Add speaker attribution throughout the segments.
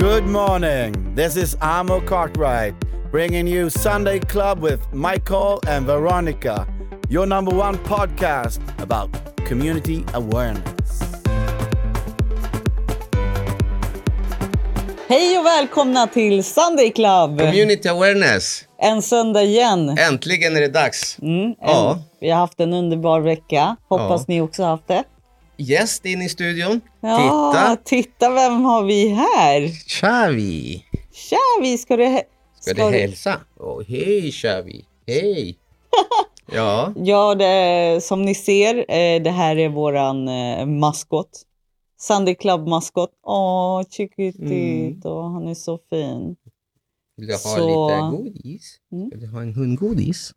Speaker 1: Good morning. This is Amo Cartwright bringing you Sunday Club with Michael and Veronica, your number one podcast about community awareness.
Speaker 2: Hej och välkomna till Sunday Club!
Speaker 3: Community awareness.
Speaker 2: En söndag igen.
Speaker 3: Äntligen är det dags.
Speaker 2: Mm,
Speaker 3: Ja.
Speaker 2: vi har haft en underbar vecka. Hoppas
Speaker 3: Ja.
Speaker 2: ni också haft det.
Speaker 3: Gäst in i studion.
Speaker 2: Ja,
Speaker 3: Titta.
Speaker 2: titta vem har vi här?
Speaker 3: Xavi.
Speaker 2: Tja, vi ska du... hä-
Speaker 3: Ska du hälsa? Åh, hej Xavi. Hej. ja.
Speaker 2: Ja, det, som ni ser, eh, det här är våran eh, maskot. Sunday Club-maskot. Åh, chiquitito, han är så fin.
Speaker 3: Vill du ha
Speaker 2: Så-
Speaker 3: lite godis?
Speaker 2: Mm.
Speaker 3: Vill du ha en hundgodis?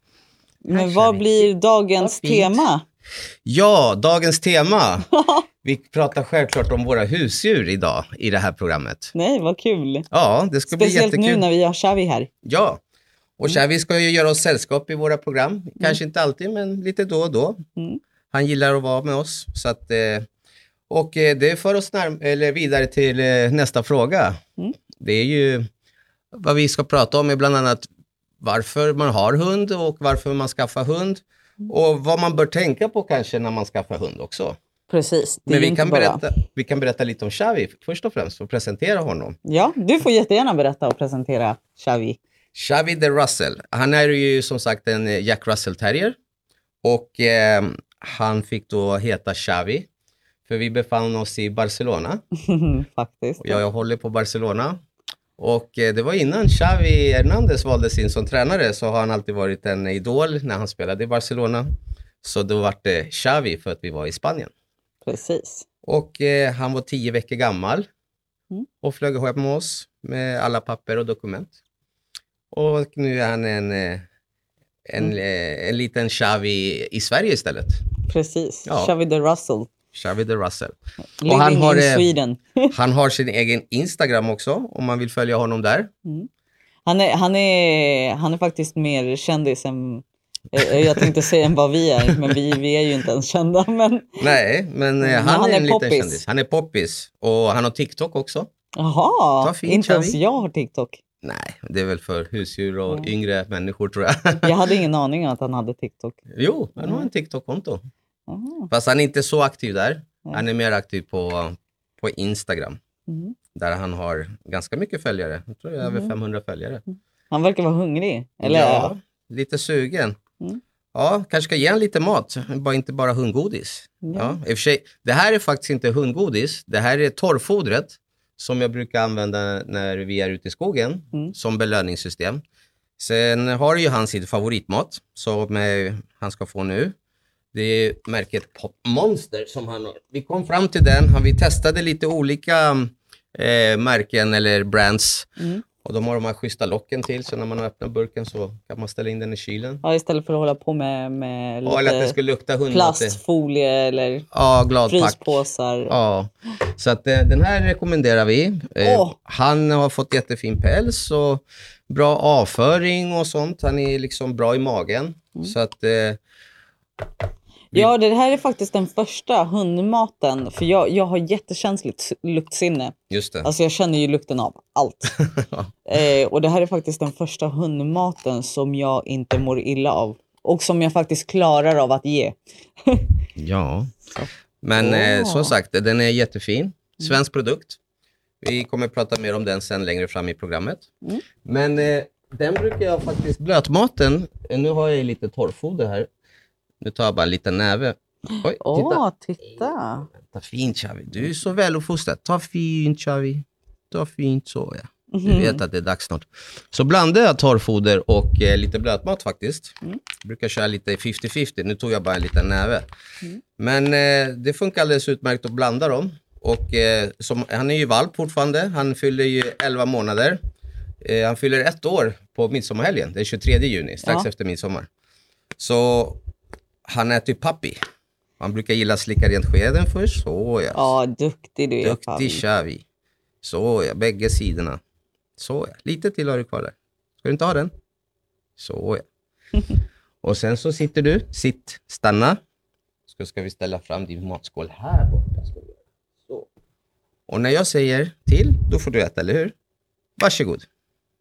Speaker 2: Men vad blir dagens tema?
Speaker 3: Ja, dagens tema. Vi pratar självklart om våra husdjur idag i det här programmet.
Speaker 2: Nej, vad kul.
Speaker 3: Ja, det ska bli
Speaker 2: Speciellt
Speaker 3: jättekul.
Speaker 2: nu när vi har Xavi här.
Speaker 3: Ja, och
Speaker 2: Mm.
Speaker 3: Xavi ska ju göra oss sällskap i våra program. Kanske inte alltid, men lite då och då.
Speaker 2: Mm.
Speaker 3: Han gillar att vara med oss. Så att, eh, och eh, det för oss eller vidare till eh, nästa fråga.
Speaker 2: Mm.
Speaker 3: Det är ju vad vi ska prata om är bland annat varför man har hund och varför man skaffar hund. Och vad man bör tänka på kanske när man skaffar hund också.
Speaker 2: Precis. Det
Speaker 3: Men vi kan,
Speaker 2: bara...
Speaker 3: berätta, vi kan berätta lite om Xavi först och främst och presentera honom.
Speaker 2: Ja, du får jättegärna berätta och presentera Xavi.
Speaker 3: Xavi de Russell. Han är ju som sagt en eh, Jack Russell terrier. Och eh, han fick då heta Xavi. För vi befann oss i Barcelona.
Speaker 2: Faktiskt.
Speaker 3: Jag, jag håller på Barcelona. Och eh, det var innan Xavi Hernandez valdes in som tränare så har han alltid varit en idol när han spelade i Barcelona. Så då var det Xavi för att vi var i Spanien.
Speaker 2: Precis.
Speaker 3: Och eh, han var tio veckor gammal
Speaker 2: Mm.
Speaker 3: och flög hem med oss med alla papper och dokument. Och nu är han en, eh, en,
Speaker 2: Mm.
Speaker 3: eh, en liten Xavi i Sverige istället.
Speaker 2: Precis.
Speaker 3: Ja.
Speaker 2: Xavi de Russell.
Speaker 3: Xavi de Russell.
Speaker 2: Living
Speaker 3: han har, eh. Han har sin egen Instagram också om man vill följa honom där.
Speaker 2: Han är, han, är, han är faktiskt mer kändis än... eh, Jag tänkte säga än vad vi är, men vi, vi är ju inte ens kända. Men
Speaker 3: Nej, men, eh,
Speaker 2: Men
Speaker 3: han,
Speaker 2: han
Speaker 3: är en liten
Speaker 2: poppis.
Speaker 3: kändis. Han är poppis. Och han har TikTok också.
Speaker 2: jaha, inte ens
Speaker 3: Xavi.
Speaker 2: jag har TikTok.
Speaker 3: Nej, det är väl för husdjur och
Speaker 2: Mm.
Speaker 3: yngre människor tror jag.
Speaker 2: Jag hade ingen aning om att han hade TikTok.
Speaker 3: jo, han har en TikTok-konto.
Speaker 2: Jaha.
Speaker 3: Fast han är inte så aktiv där.
Speaker 2: Nej.
Speaker 3: Han är mer aktiv på, på Instagram.
Speaker 2: Mm.
Speaker 3: Där han har ganska mycket följare. Jag tror är över
Speaker 2: Mm.
Speaker 3: 500 följare.
Speaker 2: Han verkar vara hungrig. Eller?
Speaker 3: Ja, lite sugen.
Speaker 2: Mm.
Speaker 3: Ja, kanske ska ge han lite mat. Bara inte bara hundgodis.
Speaker 2: Ja.
Speaker 3: Ja. sig, det här är faktiskt inte hundgodis. Det här är torrfodret som jag brukar använda när vi är ute i skogen
Speaker 2: Mm.
Speaker 3: som belöningssystem. Sen har ju han sin favoritmat som han ska få nu. Det är märket Pop Monster som han har. Vi kom fram till den. Vi testade lite olika eh, märken eller brands.
Speaker 2: Mm.
Speaker 3: Och de har de här schyssta locken till så när man öppnar burken så kan man ställa in den i kylen.
Speaker 2: Ja, istället för att hålla på med, med
Speaker 3: Ja, eller att det skulle lukta hundmat.
Speaker 2: plastfolie eller
Speaker 3: Ja, gladpack.
Speaker 2: fryspåsar.
Speaker 3: Ja, så att eh, den här rekommenderar vi.
Speaker 2: Åh.
Speaker 3: Han har fått jättefin päls och bra avföring och sånt. Han är liksom bra i magen.
Speaker 2: Mm.
Speaker 3: Så att, eh,
Speaker 2: Ja, det här är faktiskt den första hundmaten. För jag, jag har jättekänsligt luktsinne.
Speaker 3: just det.
Speaker 2: Alltså jag känner ju lukten av allt. eh, och det här är faktiskt den första hundmaten som jag inte mår illa av. Och som jag faktiskt klarar av att ge.
Speaker 3: Ja, men eh,
Speaker 2: Åh.
Speaker 3: som sagt, den är jättefin. Svensk produkt. Vi kommer prata mer om den sen längre fram i programmet.
Speaker 2: Mm.
Speaker 3: Men eh, den brukar jag faktiskt, blötmaten, eh, nu har jag lite torrfoder här. Nu tar jag bara en liten näve. Oj,
Speaker 2: Åh,
Speaker 3: titta.
Speaker 2: titta.
Speaker 3: Ta fint Xavi, du är så väluppfostrad. Ta fint Xavi. Ta fint så ja. Du
Speaker 2: Mhm.
Speaker 3: vet att det är dags snart. Så blandar jag torrfoder och eh, lite blötmat faktiskt.
Speaker 2: Mm.
Speaker 3: Brukar köra lite 50-50. Nu tog jag bara en liten näve.
Speaker 2: Mm.
Speaker 3: Men eh, det funkar alldeles utmärkt att blanda dem. Och, eh, som, han är ju valp fortfarande. Han fyller ju 11 månader. Eh, han fyller ett år på midsommarhelgen. Det är 23 juni, strax
Speaker 2: Ja.
Speaker 3: efter midsommar. Så han äter ju pappi. Han brukar gilla att slicka rent skeden först. Så ja.
Speaker 2: Duktig du är.
Speaker 3: Duktig. Xavi. Så ja, bägge sidorna. Så ja, lite till har du kvar där. Ska du inte ha den? Så ja. Och sen så sitter du, sitt, stanna. Så ska vi ställa fram din matskål här borta. Så. Och när jag säger till, då får du äta, eller hur? Varsågod.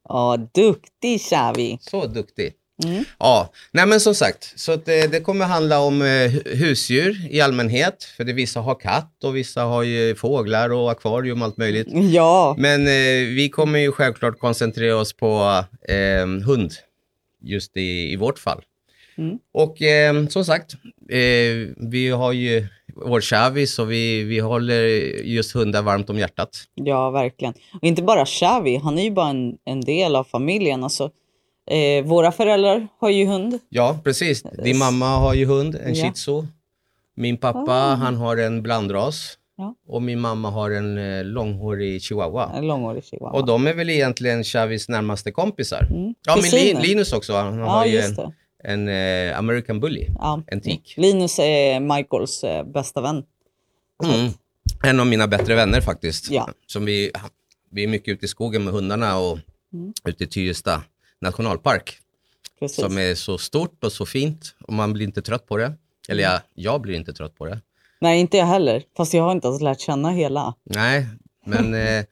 Speaker 2: Ja, duktig Xavi.
Speaker 3: Så duktig.
Speaker 2: Mm.
Speaker 3: Ja, nej men som sagt, så det, det kommer handla om eh, hu- husdjur i allmänhet. För det, vissa har katt och vissa har ju fåglar och akvarium och allt möjligt.
Speaker 2: Ja,
Speaker 3: Men eh, vi kommer ju självklart koncentrera oss på eh, hund, just i, i vårt fall.
Speaker 2: Mm.
Speaker 3: Och eh, som sagt, eh, vi har ju vår Xavi, så vi, vi håller just hundar varmt om hjärtat.
Speaker 2: ja verkligen. Och inte bara Xavi, han är ju bara en, en del av familjen. Alltså, eh, våra föräldrar har ju hund.
Speaker 3: Ja, precis. Din mamma har ju hund, en
Speaker 2: Ja.
Speaker 3: shih tzu. Min pappa,
Speaker 2: Ah.
Speaker 3: han har en blandras.
Speaker 2: Ja.
Speaker 3: Och min mamma har en eh, långhårig chihuahua.
Speaker 2: En långhårig chihuahua.
Speaker 3: Och de är väl egentligen Chavis närmaste kompisar.
Speaker 2: Mm.
Speaker 3: Ja, men
Speaker 2: Kusiner.
Speaker 3: Lin- Linus också. Han
Speaker 2: Ja,
Speaker 3: har ju en, en eh, American Bully.
Speaker 2: Ja.
Speaker 3: En tik.
Speaker 2: Linus är Michaels eh, bästa vän.
Speaker 3: Mm. En av mina bättre vänner faktiskt.
Speaker 2: Ja.
Speaker 3: Som vi, vi är mycket ute i skogen med hundarna och
Speaker 2: Mm.
Speaker 3: ute i Tyresta nationalpark.
Speaker 2: Precis.
Speaker 3: Som är så stort och så fint och man blir inte trött på det. Eller jag, jag blir inte trött på det.
Speaker 2: Nej, inte jag heller. Fast jag har inte ens lärt känna hela.
Speaker 3: Nej, men eh,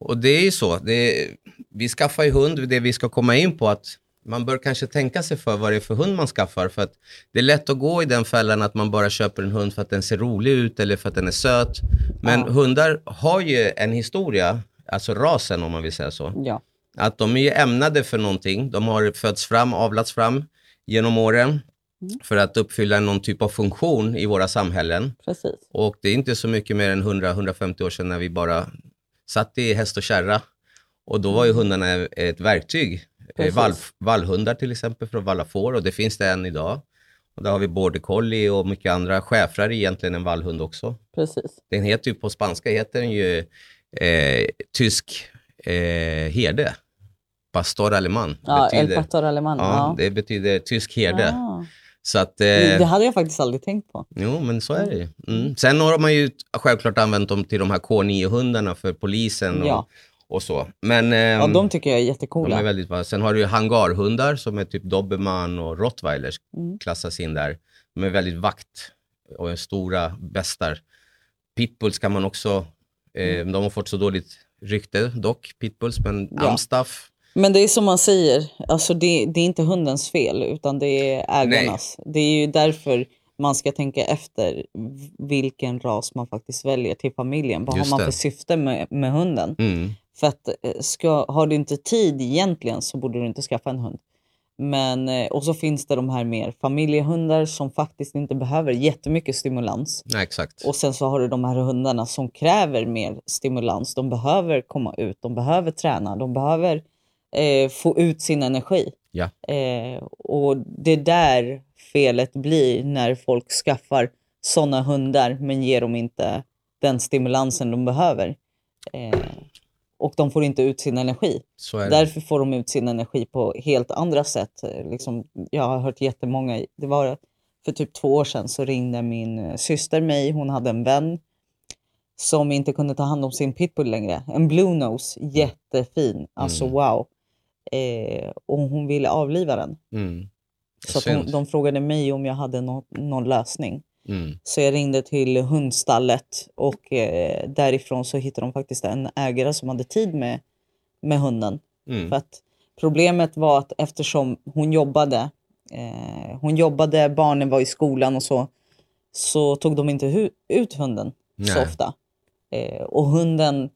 Speaker 3: och det är ju så. Det, vi skaffar ju hund, det vi ska komma in på att man bör kanske tänka sig för vad det är för hund man skaffar. För att det är lätt att gå i den fällan att man bara köper en hund för att den ser rolig ut eller för att den är söt. Men
Speaker 2: Ja.
Speaker 3: hundar har ju en historia, alltså rasen om man vill säga så.
Speaker 2: Ja,
Speaker 3: Att de är ju ämnade för någonting. De har fötts fram, avlats fram genom åren för att uppfylla någon typ av funktion i våra samhällen.
Speaker 2: precis.
Speaker 3: Och det är inte så mycket mer än 100-150 år sedan när vi bara satt i häst och kärra. Och då var ju hundarna ett verktyg. Eh,
Speaker 2: Precis.
Speaker 3: Vall, vallhundar till exempel för att valla får och det finns det än idag. Och där har vi border collie och mycket andra. Schäfrar är egentligen en vallhund också.
Speaker 2: precis.
Speaker 3: Den heter ju på spanska heter den ju eh, tysk eh, herde. Pastor alemán.
Speaker 2: Ja, El
Speaker 3: betyder,
Speaker 2: Pastor Alemán.
Speaker 3: ja,
Speaker 2: Ja.
Speaker 3: det betyder tysk herde.
Speaker 2: Ah.
Speaker 3: Så att,
Speaker 2: Det
Speaker 3: eh,
Speaker 2: hade jag faktiskt aldrig tänkt på.
Speaker 3: Jo, men så är det ju. Mm. Sen har man ju självklart använt dem till de här K9-hundarna för polisen och,
Speaker 2: Ja.
Speaker 3: och så. Men
Speaker 2: Ja,
Speaker 3: ehm,
Speaker 2: de tycker jag är
Speaker 3: de
Speaker 2: jättecoola.
Speaker 3: är väldigt bra. Sen har du ju hangarhundar som är typ dobermann och rottweilers
Speaker 2: Mm.
Speaker 3: klassas in där. De är väldigt vakt och är stora bästar. Pitbulls kan man också, eh, de har fått så dåligt rykte dock, pitbulls, men
Speaker 2: Mm. Ja.
Speaker 3: amstaff.
Speaker 2: Men det är som man säger, alltså det, det är inte hundens fel utan det är ägarnas. Det är ju därför man ska tänka efter vilken ras man faktiskt väljer till familjen. Vad
Speaker 3: Just
Speaker 2: har man
Speaker 3: det.
Speaker 2: för syfte med, med hunden?
Speaker 3: Mm.
Speaker 2: För att eh, ska, har du inte tid egentligen så borde du inte skaffa en hund. Men, eh, och så finns det de här mer familjehundar som faktiskt inte behöver jättemycket stimulans.
Speaker 3: Nej, exakt.
Speaker 2: Och sen så har du de här hundarna som kräver mer stimulans. De behöver komma ut, de behöver träna, de behöver eh, få ut sin energi.
Speaker 3: Ja.
Speaker 2: Eh, och det är där felet blir när folk skaffar sådana hundar men ger dem inte den stimulansen de behöver. Eh, och de får inte ut sin energi. Därför får de ut sin energi på helt andra sätt. Eh, Liksom, jag har hört jättemånga, det var för typ två år sedan så ringde min syster mig, hon hade en vän som inte kunde ta hand om sin pitbull längre. En blue nose, jättefin, alltså
Speaker 3: Mm.
Speaker 2: wow. Eh, och hon ville avliva den.
Speaker 3: Mm.
Speaker 2: Så hon, de frågade mig om jag hade nå- någon lösning.
Speaker 3: Mm.
Speaker 2: Så jag ringde till hundstallet och eh, därifrån så hittade de faktiskt en ägare som hade tid med, med hunden.
Speaker 3: Mm.
Speaker 2: För att problemet var att eftersom hon jobbade, eh, hon jobbade, barnen var i skolan och så, så tog de inte ut hunden så
Speaker 3: Nej.
Speaker 2: ofta. Eh, och hunden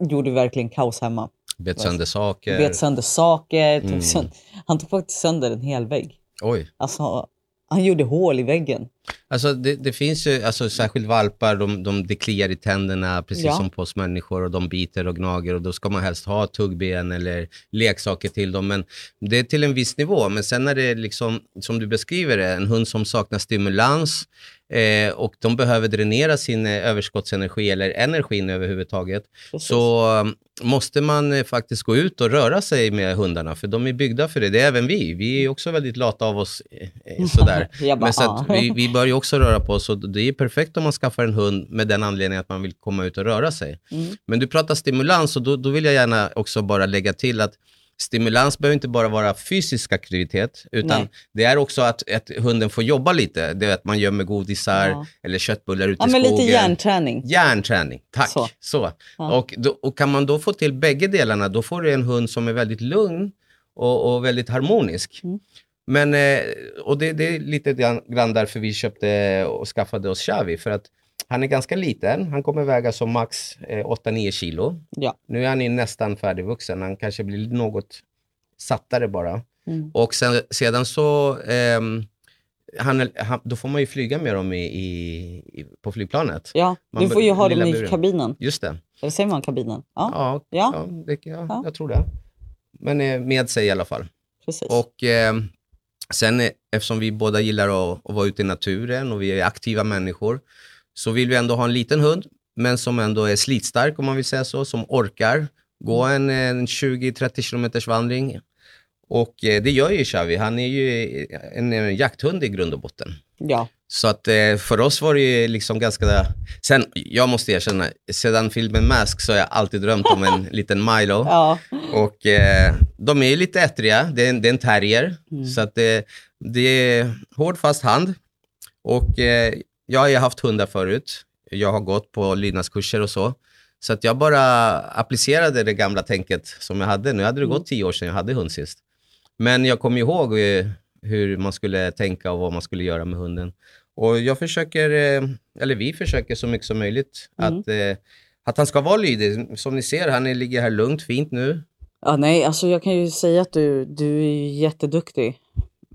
Speaker 2: gjorde verkligen kaos hemma.
Speaker 3: Bet sönder saker.
Speaker 2: Bet sönder saker, tog
Speaker 3: Mm.
Speaker 2: sönder, han tog faktiskt sönder en hel vägg.
Speaker 3: Oj.
Speaker 2: Alltså, han gjorde hål i väggen.
Speaker 3: Alltså det, det finns ju, alltså särskilt valpar, de, de, det kliar i tänderna precis
Speaker 2: Ja.
Speaker 3: som på oss människor och de biter och gnager och då ska man helst ha tuggben eller leksaker till dem. Men det är till en viss nivå. Men sen när det är liksom, som du beskriver det, en hund som saknar stimulans eh, och de behöver dränera sin eh, överskottsenergi eller energin överhuvudtaget
Speaker 2: Precis.
Speaker 3: så um, måste man eh, faktiskt gå ut och röra sig med hundarna för de är byggda för det. Det är även vi. Vi är också väldigt lata av oss eh, eh, sådär.
Speaker 2: Bara,
Speaker 3: Men så vi, vi bör ju också röra på oss och det är perfekt om man skaffar en hund med den anledningen att man vill komma ut och röra sig.
Speaker 2: Mm.
Speaker 3: Men du pratar stimulans och då, då vill jag gärna också bara lägga till att stimulans behöver inte bara vara fysisk aktivitet, utan
Speaker 2: Nej.
Speaker 3: det är också att, att hunden får jobba lite. Det är att man gömmer godisar
Speaker 2: Ja.
Speaker 3: eller köttbullar ute
Speaker 2: Ja,
Speaker 3: i
Speaker 2: men
Speaker 3: skogen.
Speaker 2: lite hjärnträning.
Speaker 3: Hjärnträning, tack.
Speaker 2: Så.
Speaker 3: Så.
Speaker 2: Ja.
Speaker 3: Och, då, och kan man då få till bägge delarna, då får du en hund som är väldigt lugn och, och väldigt harmonisk.
Speaker 2: Mm.
Speaker 3: Men, eh, och det, det är lite grann grann därför vi köpte och skaffade oss Xavi, för att han är ganska liten. Han kommer väga som max eh, 8-9 kilo.
Speaker 2: Ja.
Speaker 3: Nu är han ju nästan färdigvuxen. Han kanske blir något sattare bara.
Speaker 2: Mm.
Speaker 3: Och sen, sedan så, ehm, han, han, då får man ju flyga med dem i, i, på flygplanet.
Speaker 2: Ja,
Speaker 3: Man
Speaker 2: du får ju ha dem i
Speaker 3: buren.
Speaker 2: kabinen.
Speaker 3: Just det.
Speaker 2: Eller säger man kabinen? Ja,
Speaker 3: Ja,
Speaker 2: Ja.
Speaker 3: ja. det, ja,
Speaker 2: Ja.
Speaker 3: jag tror det. Men eh, med sig i alla fall.
Speaker 2: precis.
Speaker 3: Och eh, sen eh, eftersom vi båda gillar att, att vara ute i naturen och vi är aktiva människor så vill vi ändå ha en liten hund men som ändå är slitstark om man vill säga så, som orkar gå en, en 20-30 kilometers vandring. Och eh, det gör ju Xavi, han är ju en, en jakthund i grund och botten.
Speaker 2: Ja,
Speaker 3: Så att eh, för oss var det ju liksom ganska... Sen, jag måste erkänna, sedan filmen Mask så har jag alltid drömt om en liten Milo.
Speaker 2: ja.
Speaker 3: Och eh, de är ju lite ettriga, det är en, det är en terrier.
Speaker 2: Mm.
Speaker 3: Så att det, det är hård fast hand. Och eh, jag har haft hundar förut. Jag har gått på lydnadskurser och så. Så att jag bara applicerade det gamla tänket som jag hade. Nu hade det
Speaker 2: Mm.
Speaker 3: gått tio år sedan jag hade hund sist. Men jag kommer ihåg eh, hur man skulle tänka och vad man skulle göra med hunden. Och jag försöker, eh, eller vi försöker så mycket som möjligt
Speaker 2: Mm.
Speaker 3: att, eh, att han ska vara lydig. Som ni ser, han är- ligger här lugnt, fint nu.
Speaker 2: Ja, nej, alltså jag kan ju säga att du, du är jätteduktig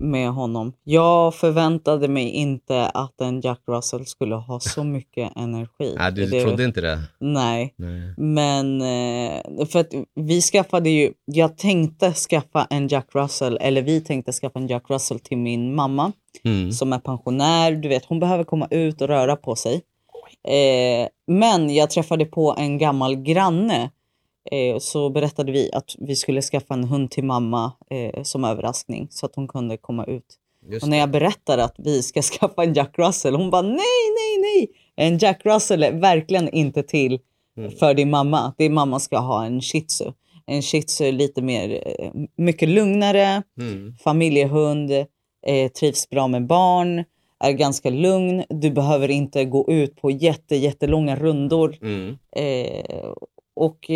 Speaker 2: med honom. Jag förväntade mig inte att en Jack Russell skulle ha så mycket energi.
Speaker 3: Nej, du
Speaker 2: Det-
Speaker 3: trodde inte det?
Speaker 2: Nej,
Speaker 3: Nej.
Speaker 2: men eh, för att vi skaffade ju, jag tänkte skaffa en Jack Russell, eller vi tänkte skaffa en Jack Russell till min mamma
Speaker 3: Mm.
Speaker 2: som är pensionär. Du vet, hon behöver komma ut och röra på sig. Eh, men jag träffade på en gammal granne. Eh, så berättade vi att vi skulle skaffa en hund till mamma eh, som överraskning så att hon kunde komma ut.
Speaker 3: Just
Speaker 2: Och när jag berättade att vi ska skaffa en Jack Russell, hon bara nej, nej, nej. En Jack Russell är verkligen inte till
Speaker 3: Mm.
Speaker 2: för din mamma. Din mamma ska ha en shih tzu. En shih tzu är lite mer, eh, mycket lugnare,
Speaker 3: Mm.
Speaker 2: familjehund, eh, trivs bra med barn, är ganska lugn. Du behöver inte gå ut på jätte, jättelånga rundor.
Speaker 3: Mm.
Speaker 2: Eh, och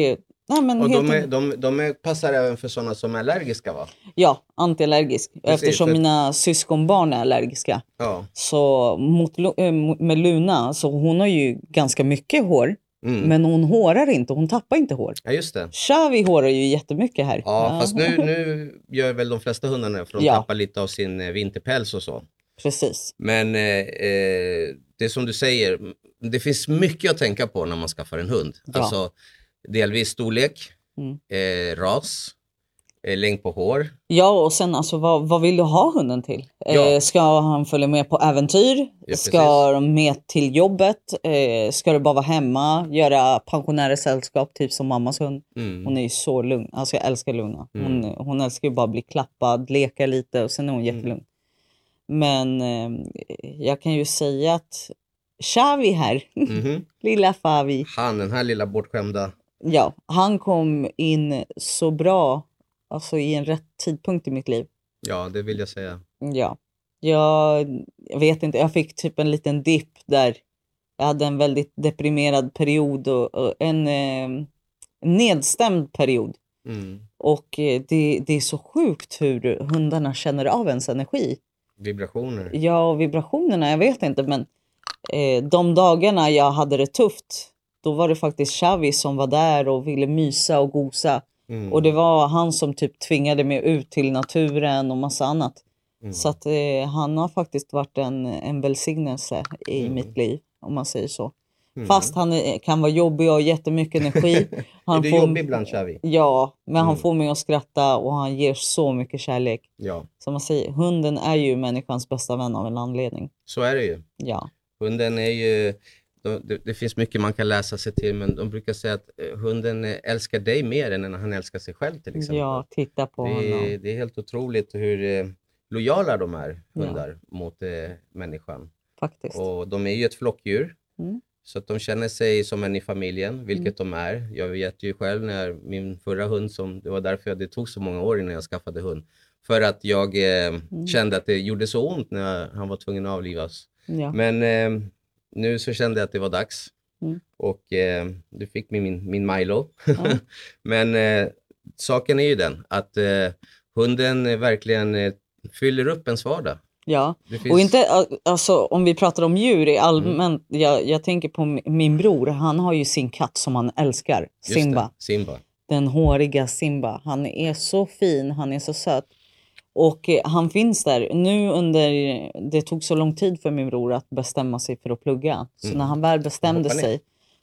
Speaker 2: nej, men
Speaker 3: Och de, är, de, de är, passar även för sådana som är allergiska va?
Speaker 2: Ja, antiallergisk. Eftersom
Speaker 3: för-
Speaker 2: mina syskonbarn är allergiska.
Speaker 3: Ja.
Speaker 2: Så mot, eh, med Luna, så hon har ju ganska mycket hår.
Speaker 3: Mm.
Speaker 2: Men hon hårar inte, hon tappar inte hår.
Speaker 3: ja, just det.
Speaker 2: Xavi hårar ju jättemycket här.
Speaker 3: Ja, fast nu, nu gör väl de flesta hundarna för de
Speaker 2: Ja.
Speaker 3: tappar lite av sin eh, vinterpäls och så.
Speaker 2: Precis.
Speaker 3: Men eh, eh, det är som du säger, det finns mycket att tänka på när man skaffar en hund.
Speaker 2: Ja.
Speaker 3: Alltså delvis storlek,
Speaker 2: Mm.
Speaker 3: eh, ras, eh, längd på hår.
Speaker 2: Ja, och sen alltså vad, vad vill du ha hunden till?
Speaker 3: Ja.
Speaker 2: Eh, ska han följa med på äventyr?
Speaker 3: precis.
Speaker 2: ska de med till jobbet? Eh, ska du bara vara hemma? Göra pensionärer sällskap, typ som mammas hund?
Speaker 3: Mm.
Speaker 2: Hon är ju så lugn. Alltså jag älskar Luna. Hon,
Speaker 3: Mm.
Speaker 2: hon älskar ju bara att bli klappad, leka lite och sen är hon jättelugn. Men eh, jag kan ju säga att Xavi här,
Speaker 3: Mhm.
Speaker 2: lilla Favi,
Speaker 3: Han, den här lilla bortskämda.
Speaker 2: Ja, han kom in så bra, alltså i en rätt tidpunkt i mitt liv.
Speaker 3: Ja, det vill jag säga.
Speaker 2: Ja, jag, jag vet inte, jag fick typ en liten dipp där. Jag hade en väldigt deprimerad period och, och en eh, nedstämd period.
Speaker 3: Mm.
Speaker 2: Och eh, det, det är så sjukt hur hundarna känner av ens energi.
Speaker 3: Vibrationer.
Speaker 2: Ja, vibrationerna, jag vet inte, men eh, de dagarna jag hade det tufft, då var det faktiskt Xavi som var där och ville mysa och gosa.
Speaker 3: Mm.
Speaker 2: Och det var han som typ tvingade mig ut till naturen och massa annat.
Speaker 3: Mm.
Speaker 2: Så att eh, han har faktiskt varit en, en välsignelse i
Speaker 3: Mm.
Speaker 2: mitt liv, om man säger så.
Speaker 3: Mm.
Speaker 2: Fast han är, kan vara jobbig och ha jättemycket energi.
Speaker 3: Är
Speaker 2: Han
Speaker 3: du
Speaker 2: får-
Speaker 3: jobbig ibland, Xavi?
Speaker 2: Ja, men han
Speaker 3: Mm.
Speaker 2: får mig att skratta och han ger så mycket kärlek.
Speaker 3: Ja,
Speaker 2: Som man säger, hunden är ju människans bästa vän av en anledning.
Speaker 3: så är det ju.
Speaker 2: Ja,
Speaker 3: Hunden är ju... de- Det, det finns mycket man kan läsa sig till, men de brukar säga att eh, hunden eh, älskar dig mer än han älskar sig själv till exempel.
Speaker 2: ja titta på
Speaker 3: det,
Speaker 2: honom.
Speaker 3: det är helt otroligt hur eh, lojala de är,
Speaker 2: Ja.
Speaker 3: hundar, mot eh, människan.
Speaker 2: Faktiskt.
Speaker 3: Och de är ju ett flockdjur.
Speaker 2: Mm.
Speaker 3: Så de känner sig som en i familjen, vilket
Speaker 2: Mm.
Speaker 3: de är. Jag vet ju själv när min förra hund, som, det var därför det tog så många år innan jag skaffade hund. För att jag eh,
Speaker 2: Mm.
Speaker 3: kände att det gjorde så ont när han var tvungen att avlivas.
Speaker 2: Ja.
Speaker 3: Men eh, nu så kände jag att det var dags.
Speaker 2: Mm.
Speaker 3: Och eh, du fick min, min, Milo.
Speaker 2: Ja.
Speaker 3: Men eh, saken är ju den att eh, hunden eh, verkligen eh, fyller upp ens vardag.
Speaker 2: ja.
Speaker 3: Finns...
Speaker 2: Och inte, alltså, om vi pratar om djur i allmänt, jag, jag tänker på mi- min bror, han har ju sin katt som han älskar, Simba.
Speaker 3: Simba.
Speaker 2: Den håriga Simba. Han är så fin, han är så söt. Och eh, han finns där. Nu under, det tog så lång tid för min bror att bestämma sig för att plugga. Så
Speaker 3: Mm.
Speaker 2: när han väl bestämde sig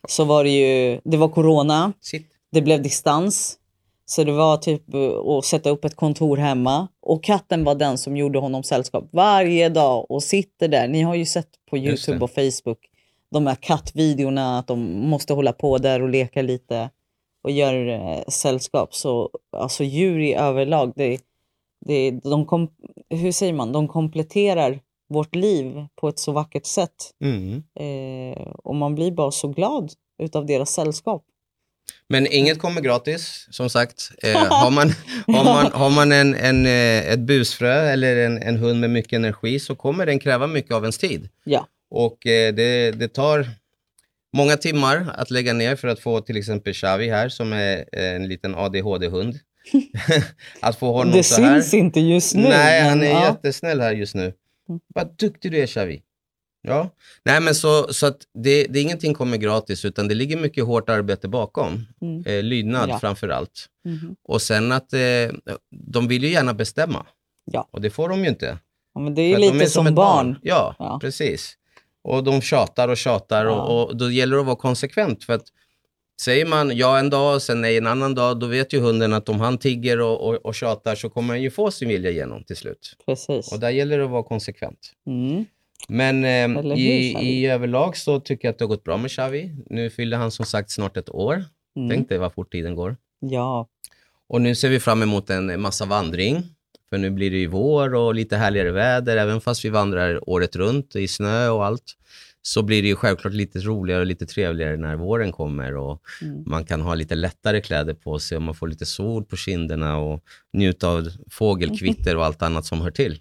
Speaker 2: så var det ju, det var corona,
Speaker 3: Sitt.
Speaker 2: det blev distans. Så det var typ eh, att sätta upp ett kontor hemma. Och katten var den som gjorde honom sällskap varje dag och sitter där. Ni har ju sett på Youtube och Facebook de här kattvideorna att de måste hålla på där och leka lite och gör eh, sällskap. Så alltså djur i överlag, det, det, de kom, hur säger man, de kompletterar vårt liv på ett så vackert sätt.
Speaker 3: Mm.
Speaker 2: Eh, och man blir bara så glad utav deras sällskap.
Speaker 3: Men inget kommer gratis, som sagt. Eh, har man, har man, har man en, en, eh, ett busfrö eller en, en hund med mycket energi så kommer den kräva mycket av ens tid.
Speaker 2: Ja,
Speaker 3: Och eh, det, det tar många timmar att lägga ner för att få till exempel Xavi här som är en liten ADHD-hund. Att få honom
Speaker 2: det
Speaker 3: så här.
Speaker 2: syns inte just nu.
Speaker 3: Nej, han är
Speaker 2: ja.
Speaker 3: jättesnäll här just nu.
Speaker 2: Mm.
Speaker 3: Vad duktig du är Xavi. Ja, nej men så, så att det, det, ingenting kommer gratis utan det ligger mycket hårt arbete bakom.
Speaker 2: Mm.
Speaker 3: Eh, lydnad
Speaker 2: Ja.
Speaker 3: framför allt.
Speaker 2: Mhm.
Speaker 3: Och sen att eh, de vill ju gärna bestämma.
Speaker 2: Ja.
Speaker 3: Och det får de ju inte.
Speaker 2: Ja, men det är
Speaker 3: För
Speaker 2: ju
Speaker 3: att de
Speaker 2: lite som
Speaker 3: ett
Speaker 2: barn.
Speaker 3: Ja,
Speaker 2: Ja.
Speaker 3: precis. Och de tjatar och tjatar
Speaker 2: Ja.
Speaker 3: och, och då gäller det att vara konsekvent. För att säger man ja en dag och sen nej en annan dag, då vet ju hunden att om han tigger och, och, och tjatar så kommer han ju få sin vilja igenom till slut.
Speaker 2: Precis.
Speaker 3: Och där gäller det att vara konsekvent.
Speaker 2: Mm.
Speaker 3: Men eh,
Speaker 2: hur,
Speaker 3: i, i överlag så tycker jag att det har gått bra med Xavi. Nu fyller han som sagt snart ett år.
Speaker 2: Mm.
Speaker 3: Tänk dig vad fort tiden går.
Speaker 2: Ja,
Speaker 3: Och nu ser vi fram emot en massa vandring. För nu blir det ju vår och lite härligare väder. Även fast vi vandrar året runt i snö och allt. Så blir det ju självklart lite roligare och lite trevligare när våren kommer. Och
Speaker 2: Mm.
Speaker 3: man kan ha lite lättare kläder på sig och man får lite sol på kinderna och njuta av fågelkvitter och allt annat som hör till.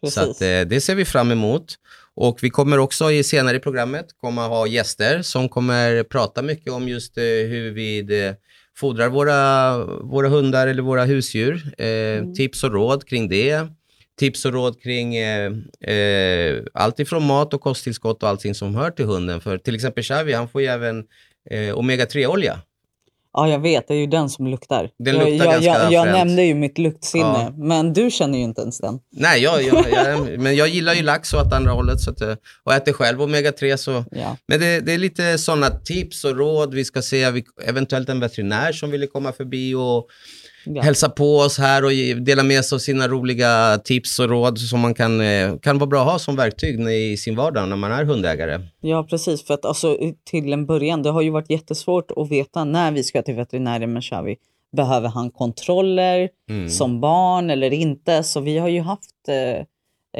Speaker 2: precis.
Speaker 3: Så att, eh, det ser vi fram emot. Och vi kommer också i, senare i programmet komma ha gäster som kommer prata mycket om just eh, hur vi eh, fodrar våra, våra hundar eller våra husdjur. Eh, Tips och råd kring det. Tips och råd kring eh, eh, allt ifrån mat och kosttillskott och allting som hör till hunden. För till exempel Xavi, han får ju även eh, omega-3-olja.
Speaker 2: Ja, jag vet. Det är ju den som luktar.
Speaker 3: Den luktar
Speaker 2: jag,
Speaker 3: ganska
Speaker 2: jag, jag nämnde ju mitt luktsinne,
Speaker 3: Ja.
Speaker 2: men du känner ju inte ens den.
Speaker 3: Nej, jag, jag, men jag gillar ju lax och åt andra hållet så att, eh, och äter själv omega-3 så
Speaker 2: Ja.
Speaker 3: Men det, det är lite sådana tips och råd. Vi ska se vi, eventuellt en veterinär som ville komma förbi och
Speaker 2: Ja.
Speaker 3: hälsa på oss här och dela med sig av sina roliga tips och råd som man kan, eh, kan vara bra att ha som verktyg i sin vardag när man är hundägare.
Speaker 2: ja, precis. För att alltså, till en början, det har ju varit jättesvårt att veta när vi ska till veterinären med Xavi. Behöver han kontroller
Speaker 3: Mm.
Speaker 2: som barn eller inte? Så vi har ju haft, eh,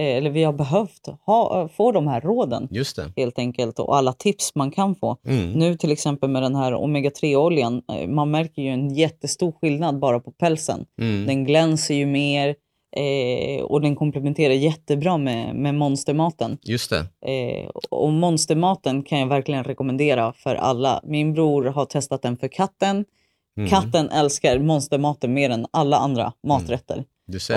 Speaker 2: eller vi har behövt ha, få de här råden
Speaker 3: Just det.
Speaker 2: helt enkelt och alla tips man kan få.
Speaker 3: Mm.
Speaker 2: Nu till exempel med den här omega-3-oljan, eh, man märker ju en jättestor skillnad bara på pälsen.
Speaker 3: Mm.
Speaker 2: Den glänser ju mer eh, och den komplementerar jättebra med, med monstermaten.
Speaker 3: Just det.
Speaker 2: Eh, och monstermaten kan jag verkligen rekommendera för alla. Min bror har testat den för katten.
Speaker 3: Mm.
Speaker 2: Katten älskar monstermaten mer än alla andra maträtter.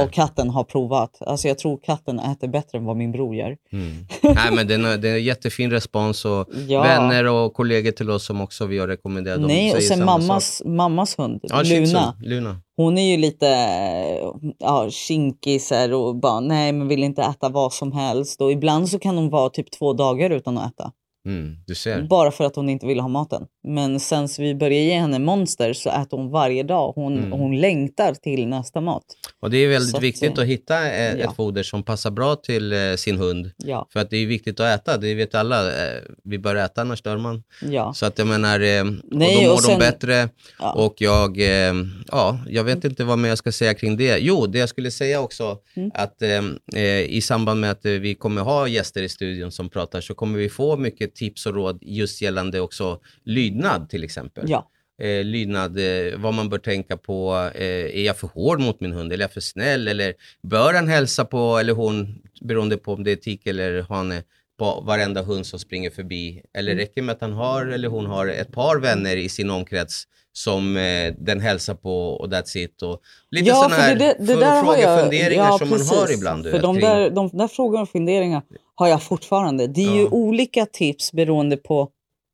Speaker 2: Och katten har provat. Alltså jag tror katten äter bättre än vad min bror gör.
Speaker 3: Mm. Nej, men det är, det är en jättefin respons och
Speaker 2: Ja.
Speaker 3: vänner och kollegor till oss som också vi har rekommenderat. de
Speaker 2: Nej, och sen
Speaker 3: samma sak.
Speaker 2: mammas, mammas hund,
Speaker 3: Ja.
Speaker 2: Luna.
Speaker 3: Luna.
Speaker 2: Hon är ju lite ja, kinkig och bara nej men vill inte äta vad som helst. Och ibland så kan hon vara typ två dagar utan att äta.
Speaker 3: Mm.
Speaker 2: Bara för att hon inte vill ha maten. Men sen så vi började ge henne monster så äter hon varje dag. Hon,
Speaker 3: Mm.
Speaker 2: hon längtar till nästa mat.
Speaker 3: Och det är väldigt
Speaker 2: Så att,
Speaker 3: viktigt
Speaker 2: eh,
Speaker 3: att hitta eh,
Speaker 2: ja.
Speaker 3: ett foder som passar bra till eh, sin hund.
Speaker 2: Ja,
Speaker 3: För att det är viktigt att äta, det vet alla. Eh, Vi bör äta annars dör man.
Speaker 2: ja.
Speaker 3: Så att jag menar, eh,
Speaker 2: Nej,
Speaker 3: och då mår
Speaker 2: och sen-
Speaker 3: de bättre.
Speaker 2: Ja.
Speaker 3: Och jag, eh, ja, jag vet inte vad mer jag ska säga kring det. Jo, det jag skulle säga också,
Speaker 2: Mm.
Speaker 3: att eh, eh, i samband med att eh, vi kommer ha gäster i studion som pratar så kommer vi få mycket tips och råd just gällande också lydnad till exempel.
Speaker 2: Ja.
Speaker 3: Eh, lydnad, eh, vad man bör tänka på. Eh, är jag för hård mot min hund? Eller är jag för snäll? Eller bör han hälsa på, eller hon, beroende på om det är tik eller hane, på varenda hund som springer förbi? Eller
Speaker 2: Mm.
Speaker 3: räcker det med att han har eller hon har ett par vänner i sin omkrets som eh, den hälsar på och that's it. Och lite
Speaker 2: ja,
Speaker 3: sådana här
Speaker 2: det, det där har
Speaker 3: frågor,
Speaker 2: jag,
Speaker 3: funderingar
Speaker 2: ja,
Speaker 3: som
Speaker 2: precis.
Speaker 3: man har ibland.
Speaker 2: För
Speaker 3: vet,
Speaker 2: de där, de där frågorna och funderingar har jag fortfarande. Det är ju olika tips beroende på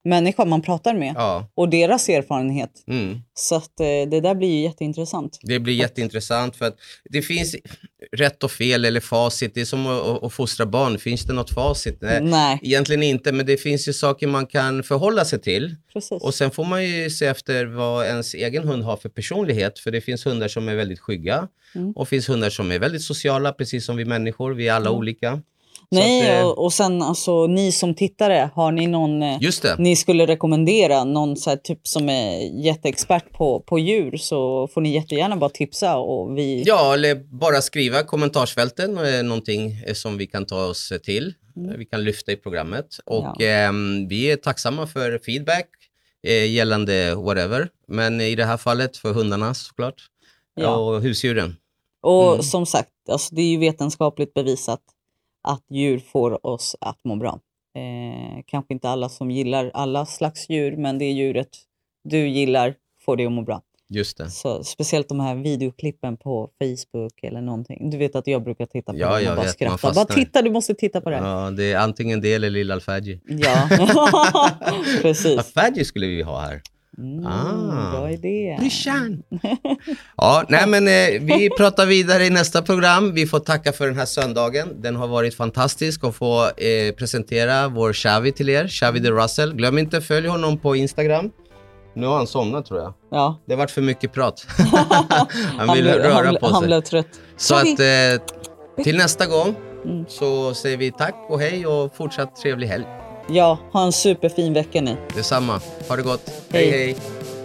Speaker 2: människan man pratar med
Speaker 3: Ja,
Speaker 2: och deras erfarenhet.
Speaker 3: mm.
Speaker 2: Så att, eh, det där blir ju jätteintressant.
Speaker 3: Det blir jätteintressant för att det finns rätt och fel eller facit. Det är som att, att- fostra barn. Finns det något facit? Nej,
Speaker 2: Nej,
Speaker 3: Egentligen inte, men det finns ju saker man kan förhålla sig till.
Speaker 2: precis.
Speaker 3: Och sen får man ju se efter vad ens egen hund har för personlighet. För det finns hundar som är väldigt skygga
Speaker 2: Mm.
Speaker 3: och finns hundar som är väldigt sociala, precis som vi människor. Vi är alla olika.
Speaker 2: Nej,
Speaker 3: eh,
Speaker 2: och, och sen alltså ni som tittare, har ni någon eh,
Speaker 3: Just det.
Speaker 2: ni skulle rekommendera, någon så här, typ som är jätteexpert på, på djur så får ni jättegärna bara tipsa och vi...
Speaker 3: Ja, eller bara skriva kommentarsfälten, eh, någonting eh, som vi kan ta oss till.
Speaker 2: Mm.
Speaker 3: Eh, Vi kan lyfta i programmet. Och ehm, vi är tacksamma för feedback eh, gällande whatever. Men i det här fallet för hundarna såklart.
Speaker 2: Ja.
Speaker 3: Och husdjuren.
Speaker 2: Och
Speaker 3: Mm.
Speaker 2: som sagt, alltså, det är ju vetenskapligt bevisat att djur får oss att må bra. Eh, kanske inte alla som gillar alla slags djur, men det djuret du gillar får dig att må bra.
Speaker 3: Just det.
Speaker 2: Så, speciellt de här videoklippen på Facebook eller någonting. Du vet att jag brukar titta på
Speaker 3: Ja,
Speaker 2: dem och bara
Speaker 3: vet,
Speaker 2: skratta. Bara titta, du måste titta på det. här.
Speaker 3: Ja, det är antingen det eller Lilla Alfadji.
Speaker 2: Ja, precis.
Speaker 3: Alfadji skulle vi ha här.
Speaker 2: Mm,
Speaker 3: Ah.
Speaker 2: Bra idé.
Speaker 3: Brorsan! ja, nej men eh, vi pratar vidare i nästa program. Vi får tacka för den här söndagen. Den har varit fantastisk att få eh, presentera vår Xavi till er, Xavi de Russell. Glöm inte följ honom på Instagram. Nu har han somnat tror jag.
Speaker 2: Ja.
Speaker 3: Det har varit för mycket prat. han vill
Speaker 2: blev-
Speaker 3: röra
Speaker 2: han,
Speaker 3: på
Speaker 2: Han
Speaker 3: sig.
Speaker 2: blev trött.
Speaker 3: Så att eh, till nästa gång
Speaker 2: Mm.
Speaker 3: så säger vi tack och hej och fortsatt trevlig helg.
Speaker 2: Ja, ha en superfin vecka ni.
Speaker 3: Detsamma. Ha det gott.
Speaker 2: Hej.
Speaker 3: hej. hej.